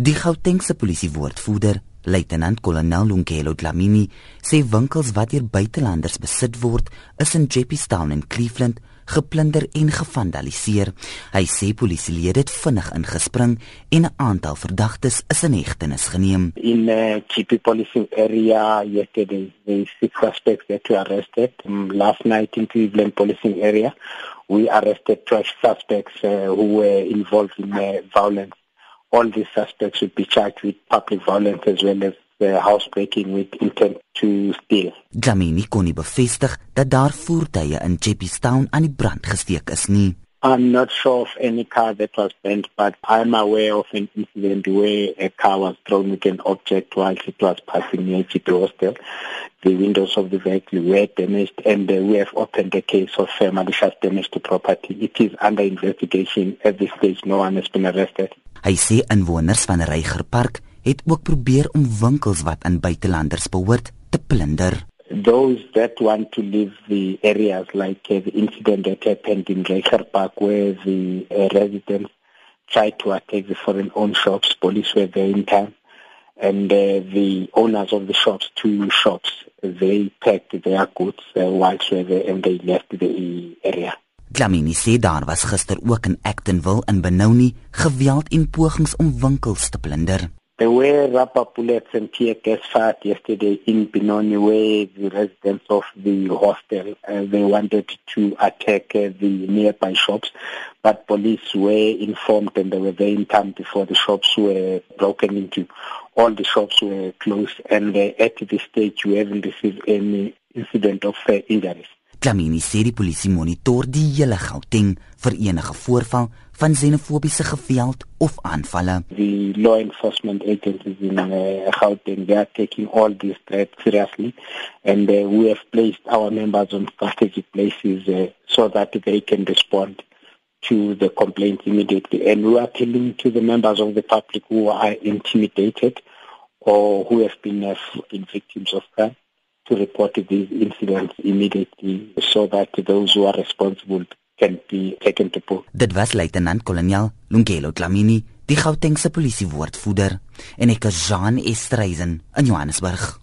Die Gautengse polisiewoordvoerder, luitenant-kolonel Lungelo Dlamini, sê winkels wat deur buitelanders besit word, is in Jeppystown en Cleveland geplunder en gevandaliseer. Hy sê polisielede het vinnig ingespring en 'n aantal verdagtes is in hegtenis geneem. In the GP policing area yesterday, the six suspects that were arrested. Um, last night in Cleveland policing area, we arrested 12 suspects uh, who were involved in uh, violence all these suspects would be charged with public violence as well as uh, housebreaking with intent to steal. Dlamini kon nie bevestig dat daar voertuie in Jeppystown aan die brand gesteek is nie. I'm not sure of any car that was burnt, but I'm aware of an incident where a car was thrown with an object while it was passing near GP Hostel. The windows of the vehicle were damaged, and uh, we have opened a case of uh, malicious damage to property. It is under investigation. At this stage, no one has been arrested. Hy sê inwoners van Reigerpark het ook probeer om winkels wat aan buitelanders behoort te plunder. Those that want to leave the areas like uh, the incident that happened in Reigerpark where the uh, residents tried to attack the foreign owned shops, police were there in time and uh, the owners of the shops, two shops, they packed their goods uh, whilst they were there and they left the area. Dlamini sê daar was gister ook in Actonville in Benoni geweld en pogings om winkels te plunder. There were rubber bullets and tear gas fired yesterday in Benoni where the residents of the hostel uh, they wanted to attack uh, the nearby shops but police were informed and they were there in time before the shops were broken into. All the shops were closed and uh, at this stage we haven't received any incident of uh, injuries. Klamini sê die polisie monitor die hele Gauteng vir enige voorval van xenofobiese geweld of aanvalle. The law enforcement agencies in uh, Gauteng they are taking all these threats seriously and uh, we have placed our members on strategic places uh, so that they can respond to the complaints immediately and we are appealing to the members of the public who are intimidated or who have been uh, victims of crime to report these incidents immediately so that those who are responsible can be taken to book. Dit was luitenant-kolonel Lungelo Dlamini, die Gautengse polisiewoordvoerder, en ek is Jean Estreisen in Johannesburg.